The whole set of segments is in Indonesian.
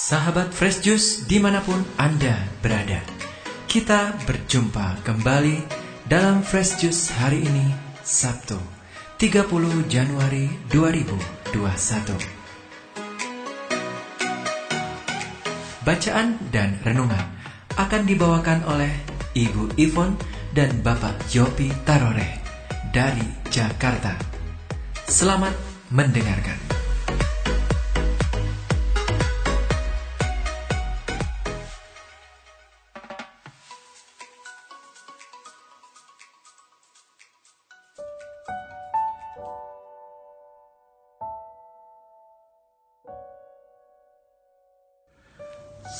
Sahabat Fresh Juice di mana pun Anda berada. Kita berjumpa kembali dalam Fresh Juice hari ini Sabtu 30 Januari 2021 Bacaan dan renungan akan dibawakan oleh Ibu Ivon dan Bapak Yopi Tarore dari Jakarta. Selamat mendengarkan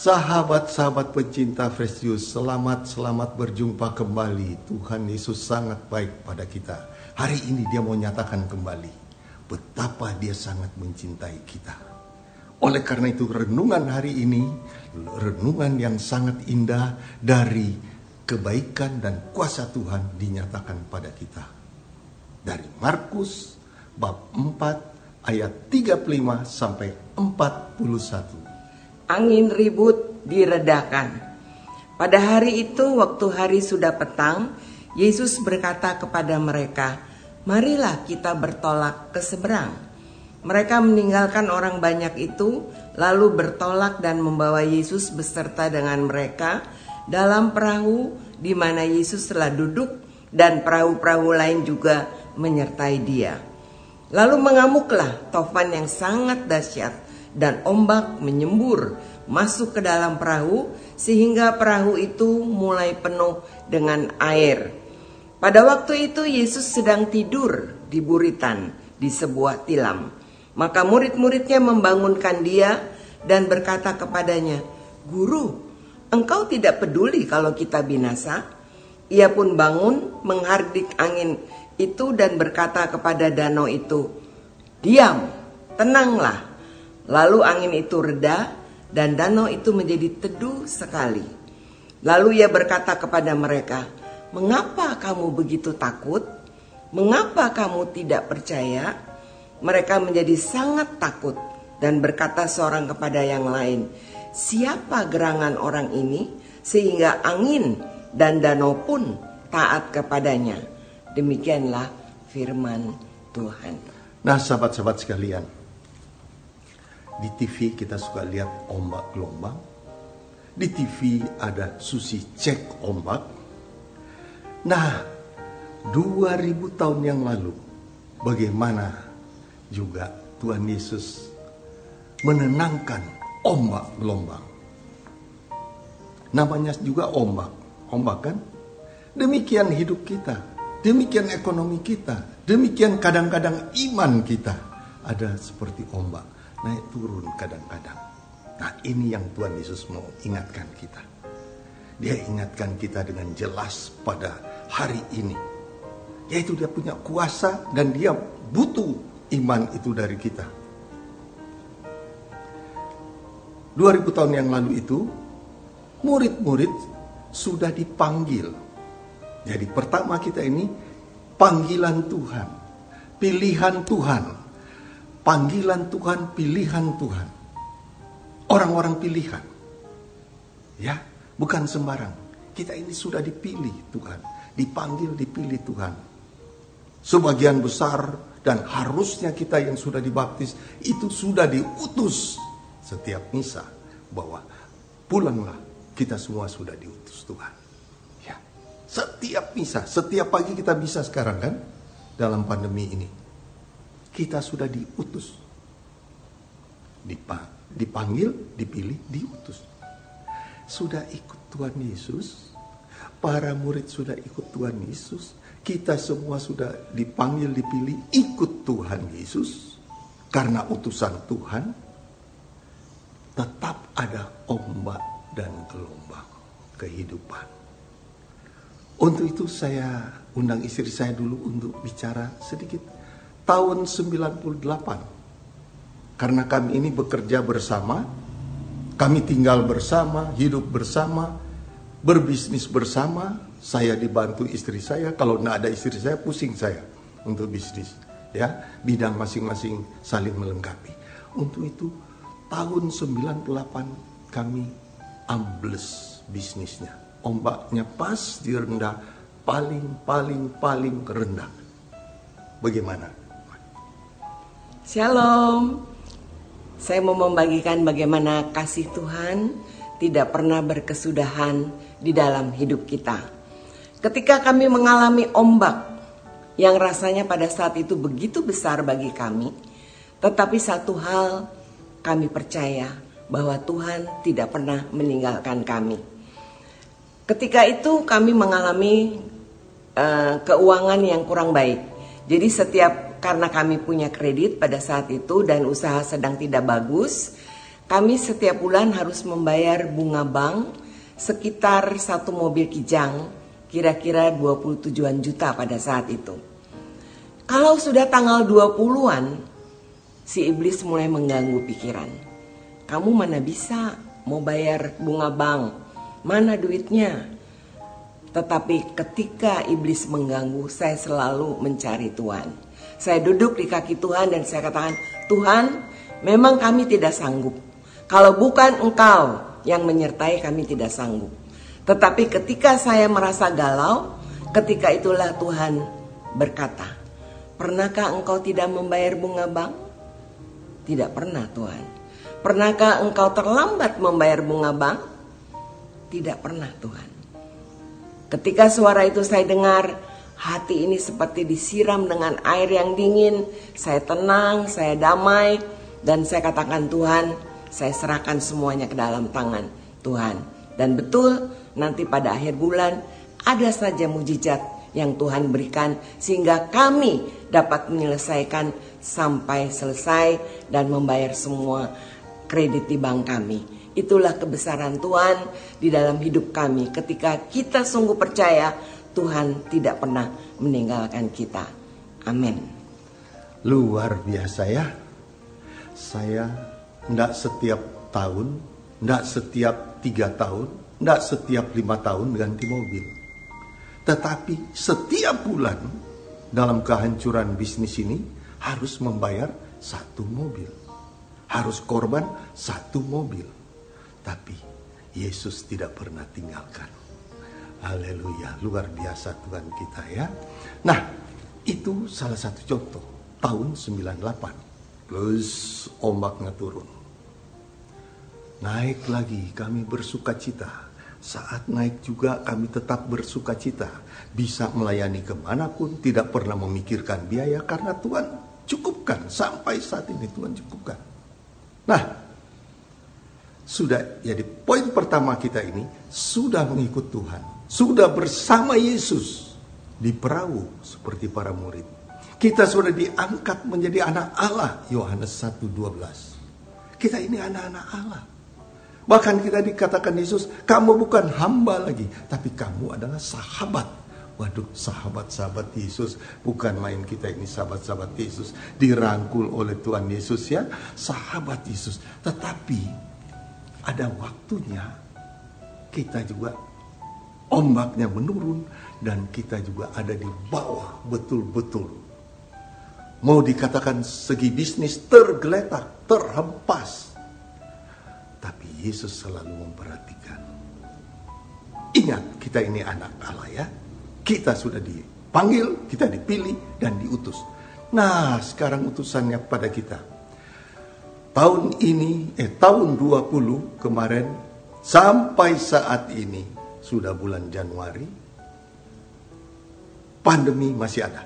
Sahabat-sahabat pecinta Fresh Juice, selamat selamat berjumpa kembali. Tuhan Yesus sangat baik pada kita. Hari ini dia mau nyatakan kembali betapa dia sangat mencintai kita. Oleh karena itu renungan hari ini renungan yang sangat indah dari kebaikan dan kuasa Tuhan dinyatakan pada kita. Dari Markus bab 4 ayat 35 sampai 41 angin ribut diredakan. Pada hari itu, waktu hari sudah petang, Yesus berkata kepada mereka, "Marilah kita bertolak ke seberang." Mereka meninggalkan orang banyak itu, lalu bertolak dan membawa Yesus beserta dengan mereka dalam perahu di mana Yesus telah duduk, dan perahu-perahu lain juga menyertai Dia. Lalu mengamuklah tofan yang sangat dahsyat dan ombak menyembur masuk ke dalam perahu sehingga perahu itu mulai penuh dengan air. Pada waktu itu Yesus sedang tidur di buritan di sebuah tilam. Maka murid-muridnya membangunkan dia dan berkata kepadanya, "Guru, engkau tidak peduli kalau kita binasa?" Ia pun bangun menghardik angin itu dan berkata kepada danau itu, "Diam, tenanglah." Lalu angin itu reda dan danau itu menjadi teduh sekali. Lalu ia berkata kepada mereka, "Mengapa kamu begitu takut? Mengapa kamu tidak percaya?" Mereka menjadi sangat takut dan berkata seorang kepada yang lain, "Siapa gerangan orang ini sehingga angin dan danau pun taat kepadanya?" Demikianlah firman Tuhan. Nah, sahabat-sahabat sekalian, di TV kita suka lihat ombak gelombang. Di TV ada Susi cek ombak. Nah, 2000 tahun yang lalu bagaimana juga Tuhan Yesus menenangkan ombak gelombang. Namanya juga ombak. Ombak kan? Demikian hidup kita. Demikian ekonomi kita. Demikian kadang-kadang iman kita. Ada seperti ombak naik turun kadang-kadang. Nah ini yang Tuhan Yesus mau ingatkan kita. Dia ingatkan kita dengan jelas pada hari ini. Yaitu dia punya kuasa dan dia butuh iman itu dari kita. 2000 tahun yang lalu itu, murid-murid sudah dipanggil. Jadi pertama kita ini panggilan Tuhan, pilihan Tuhan panggilan Tuhan, pilihan Tuhan. Orang-orang pilihan. Ya, bukan sembarang. Kita ini sudah dipilih Tuhan, dipanggil, dipilih Tuhan. Sebagian besar dan harusnya kita yang sudah dibaptis itu sudah diutus setiap misa bahwa pulanglah kita semua sudah diutus Tuhan. Ya. Setiap misa, setiap pagi kita bisa sekarang kan dalam pandemi ini kita sudah diutus. Dipanggil, dipilih, diutus. Sudah ikut Tuhan Yesus. Para murid sudah ikut Tuhan Yesus. Kita semua sudah dipanggil, dipilih, ikut Tuhan Yesus. Karena utusan Tuhan, tetap ada ombak dan gelombang kehidupan. Untuk itu saya undang istri saya dulu untuk bicara sedikit tahun 98. Karena kami ini bekerja bersama, kami tinggal bersama, hidup bersama, berbisnis bersama, saya dibantu istri saya, kalau tidak ada istri saya pusing saya untuk bisnis. Ya, bidang masing-masing saling melengkapi. Untuk itu tahun 98 kami ambles bisnisnya. Ombaknya pas di rendah, paling paling paling rendah. Bagaimana? Shalom. Saya mau membagikan bagaimana kasih Tuhan tidak pernah berkesudahan di dalam hidup kita. Ketika kami mengalami ombak yang rasanya pada saat itu begitu besar bagi kami, tetapi satu hal kami percaya bahwa Tuhan tidak pernah meninggalkan kami. Ketika itu kami mengalami uh, keuangan yang kurang baik. Jadi setiap karena kami punya kredit pada saat itu dan usaha sedang tidak bagus, kami setiap bulan harus membayar bunga bank sekitar satu mobil kijang, kira-kira 27-an juta pada saat itu. Kalau sudah tanggal 20-an, si iblis mulai mengganggu pikiran. Kamu mana bisa mau bayar bunga bank? Mana duitnya? Tetapi ketika iblis mengganggu, saya selalu mencari Tuhan. Saya duduk di kaki Tuhan dan saya katakan, Tuhan, memang kami tidak sanggup. Kalau bukan Engkau yang menyertai kami tidak sanggup. Tetapi ketika saya merasa galau, ketika itulah Tuhan berkata, Pernahkah engkau tidak membayar bunga bank? Tidak pernah Tuhan. Pernahkah engkau terlambat membayar bunga bank? Tidak pernah Tuhan. Ketika suara itu saya dengar, hati ini seperti disiram dengan air yang dingin. Saya tenang, saya damai, dan saya katakan Tuhan, saya serahkan semuanya ke dalam tangan Tuhan. Dan betul, nanti pada akhir bulan ada saja mujizat yang Tuhan berikan sehingga kami dapat menyelesaikan sampai selesai dan membayar semua kredit di bank kami. Itulah kebesaran Tuhan di dalam hidup kami ketika kita sungguh percaya Tuhan tidak pernah meninggalkan kita. Amin. Luar biasa ya. Saya tidak setiap tahun, tidak setiap tiga tahun, tidak setiap lima tahun ganti mobil. Tetapi setiap bulan dalam kehancuran bisnis ini harus membayar satu mobil. Harus korban satu mobil. Tapi Yesus tidak pernah tinggalkan. Haleluya, luar biasa Tuhan kita ya. Nah, itu salah satu contoh. Tahun 98. Plus ombaknya turun. Naik lagi kami bersuka cita. Saat naik juga kami tetap bersuka cita. Bisa melayani ke mana pun, tidak pernah memikirkan biaya karena Tuhan cukupkan. Sampai saat ini Tuhan cukupkan. Nah, sudah jadi poin pertama kita ini sudah mengikut Tuhan, sudah bersama Yesus di perahu seperti para murid. Kita sudah diangkat menjadi anak Allah, Yohanes 1:12. Kita ini anak-anak Allah. Bahkan kita dikatakan Yesus, kamu bukan hamba lagi, tapi kamu adalah sahabat. Waduh, sahabat-sahabat Yesus, bukan main kita ini sahabat-sahabat Yesus, dirangkul oleh Tuhan Yesus ya, sahabat Yesus. Tetapi ada waktunya kita juga ombaknya menurun dan kita juga ada di bawah betul-betul. Mau dikatakan segi bisnis tergeletak, terhempas. Tapi Yesus selalu memperhatikan. Ingat, kita ini anak Allah ya. Kita sudah dipanggil, kita dipilih dan diutus. Nah, sekarang utusannya pada kita. Tahun ini, eh tahun 20 kemarin sampai saat ini sudah bulan Januari. Pandemi masih ada.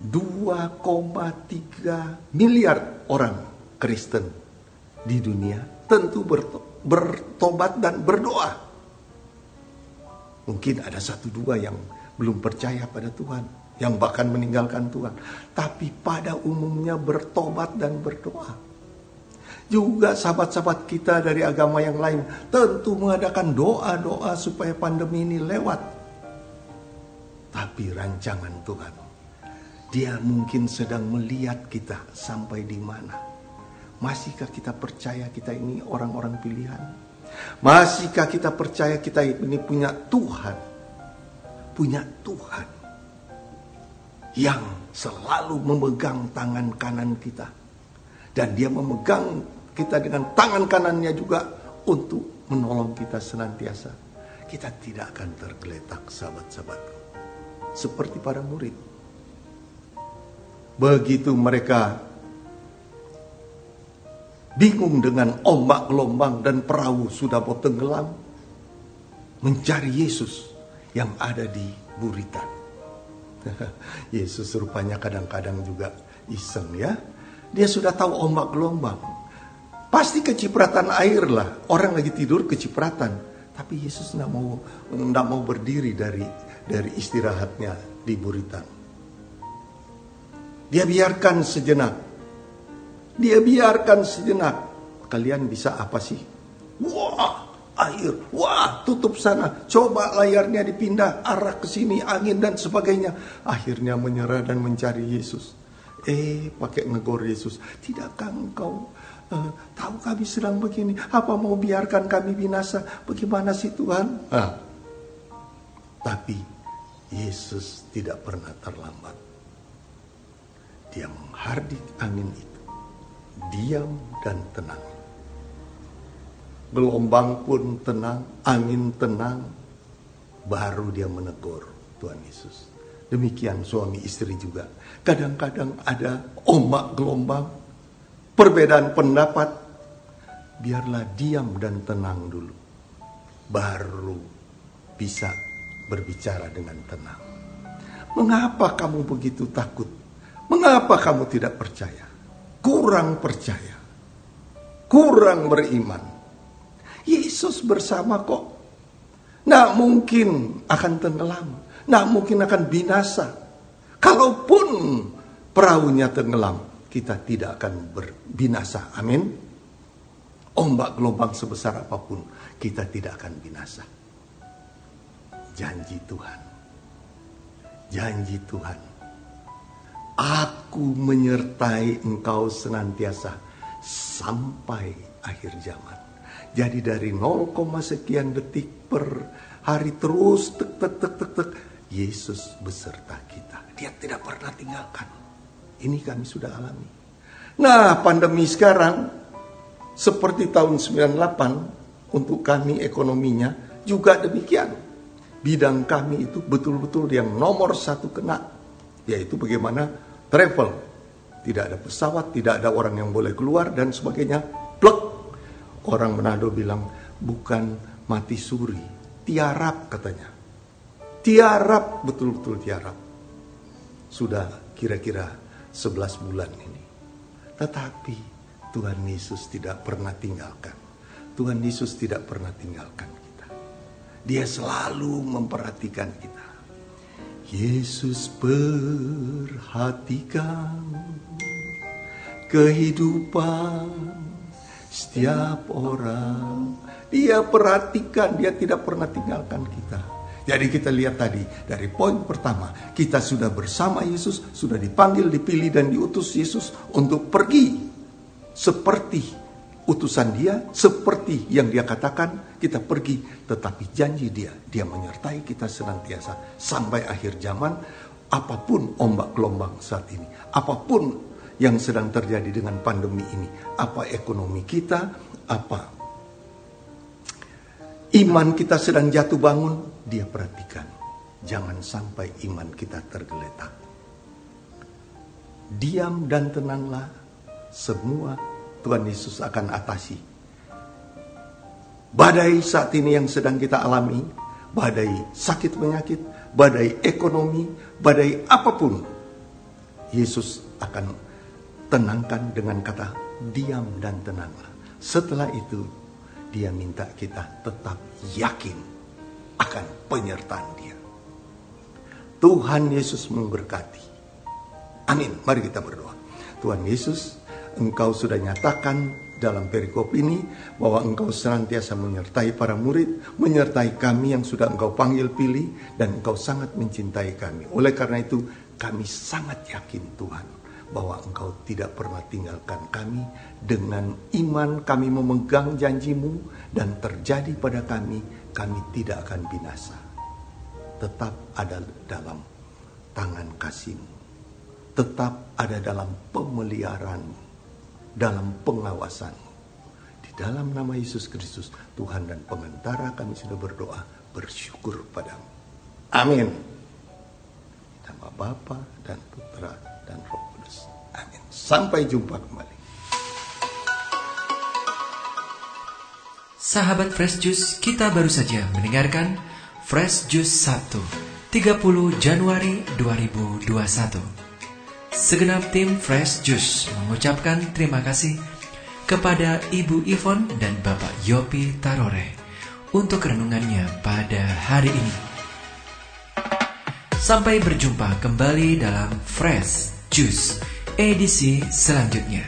2,3 miliar orang Kristen di dunia tentu bertobat dan berdoa. Mungkin ada satu dua yang belum percaya pada Tuhan, yang bahkan meninggalkan Tuhan. Tapi pada umumnya bertobat dan berdoa. Juga sahabat-sahabat kita dari agama yang lain tentu mengadakan doa-doa supaya pandemi ini lewat. Tapi rancangan Tuhan, dia mungkin sedang melihat kita sampai di mana Masihkah kita percaya kita ini orang-orang pilihan? Masihkah kita percaya kita ini punya Tuhan? Punya Tuhan yang selalu memegang tangan kanan kita. Dan dia memegang kita dengan tangan kanannya juga untuk menolong kita senantiasa. Kita tidak akan tergeletak sahabat-sahabatku. Seperti para murid. Begitu mereka bingung dengan ombak gelombang dan perahu sudah mau tenggelam, mencari Yesus yang ada di buritan. Yesus rupanya kadang-kadang juga iseng ya. Dia sudah tahu ombak gelombang. Pasti kecipratan air lah. Orang lagi tidur kecipratan. Tapi Yesus tidak mau tidak mau berdiri dari dari istirahatnya di buritan. Dia biarkan sejenak. Dia biarkan sejenak. Kalian bisa apa sih? Wah, air. Wah, tutup sana. Coba layarnya dipindah arah ke sini, angin dan sebagainya. Akhirnya menyerah dan mencari Yesus. Eh, pakai negor Yesus. Tidakkah engkau uh, tahu kami sedang begini? Apa mau biarkan kami binasa? Bagaimana sih Tuhan? Ah. Tapi Yesus tidak pernah terlambat. Dia menghardik angin itu. Diam dan tenang gelombang pun tenang, angin tenang, baru dia menegur Tuhan Yesus. Demikian suami istri juga. Kadang-kadang ada ombak gelombang, perbedaan pendapat, biarlah diam dan tenang dulu. Baru bisa berbicara dengan tenang. Mengapa kamu begitu takut? Mengapa kamu tidak percaya? Kurang percaya. Kurang beriman Yesus bersama kok. Nah mungkin akan tenggelam. Nah mungkin akan binasa. Kalaupun perahunya tenggelam, kita tidak akan berbinasa. Amin. Ombak gelombang sebesar apa pun, kita tidak akan binasa. Janji Tuhan. Janji Tuhan. Aku menyertai engkau senantiasa sampai akhir zaman. Jadi dari 0, sekian detik per hari terus tek tek tek tek tek Yesus beserta kita. Dia tidak pernah tinggalkan. Ini kami sudah alami. Nah, pandemi sekarang seperti tahun 98 untuk kami ekonominya juga demikian. Bidang kami itu betul-betul yang nomor satu kena, yaitu bagaimana travel. Tidak ada pesawat, tidak ada orang yang boleh keluar dan sebagainya. Plek, Orang Manado bilang bukan mati suri, tiarap katanya. Tiarap, betul-betul tiarap. Sudah kira-kira 11 bulan ini. Tetapi Tuhan Yesus tidak pernah tinggalkan. Tuhan Yesus tidak pernah tinggalkan kita. Dia selalu memperhatikan kita. Yesus perhatikan kehidupan setiap orang. Dia perhatikan, dia tidak pernah tinggalkan kita. Jadi kita lihat tadi dari poin pertama, kita sudah bersama Yesus, sudah dipanggil, dipilih dan diutus Yesus untuk pergi seperti utusan dia, seperti yang dia katakan, kita pergi, tetapi janji dia, dia menyertai kita senantiasa sampai akhir zaman, apa pun ombak gelombang saat ini, apa pun yang sedang terjadi dengan pandemi ini. Apa ekonomi kita, apa iman kita sedang jatuh bangun, dia perhatikan. Jangan sampai iman kita tergeletak. Diam dan tenanglah, semua Tuhan Yesus akan atasi. Badai saat ini yang sedang kita alami, badai sakit penyakit, badai ekonomi, badai apa pun, Yesus akan tenangkan dengan kata diam dan tenanglah. Setelah itu dia minta kita tetap yakin akan penyertaan dia. Tuhan Yesus memberkati. Amin. Mari kita berdoa. Tuhan Yesus, Engkau sudah nyatakan dalam perikop ini bahwa Engkau senantiasa menyertai para murid, menyertai kami yang sudah Engkau panggil pilih, dan Engkau sangat mencintai kami. Oleh karena itu, kami sangat yakin Tuhan bahwa engkau tidak pernah tinggalkan kami dengan iman kami memegang janjimu dan terjadi pada kami kami tidak akan binasa tetap ada dalam tangan kasihmu tetap ada dalam pemeliharaanmu dalam pengawasanmu. Di dalam nama Yesus Kristus, Tuhan dan pengantara kami sudah berdoa, bersyukur padamu. Amin. Nama Bapa dan Putra dan Roh. Sampai jumpa kembali. Sahabat Fresh Juice, kita baru saja mendengarkan Fresh Juice Sabtu, 30 Januari 2021. Segenap tim Fresh Juice mengucapkan terima kasih kepada Ibu Ivon dan Bapak Yopi Tarore untuk renungannya pada hari ini. Sampai berjumpa kembali dalam Fresh Juice edisi selanjutnya.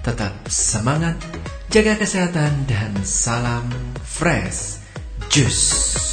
Tetap semangat, jaga kesehatan, dan salam Fresh Juice.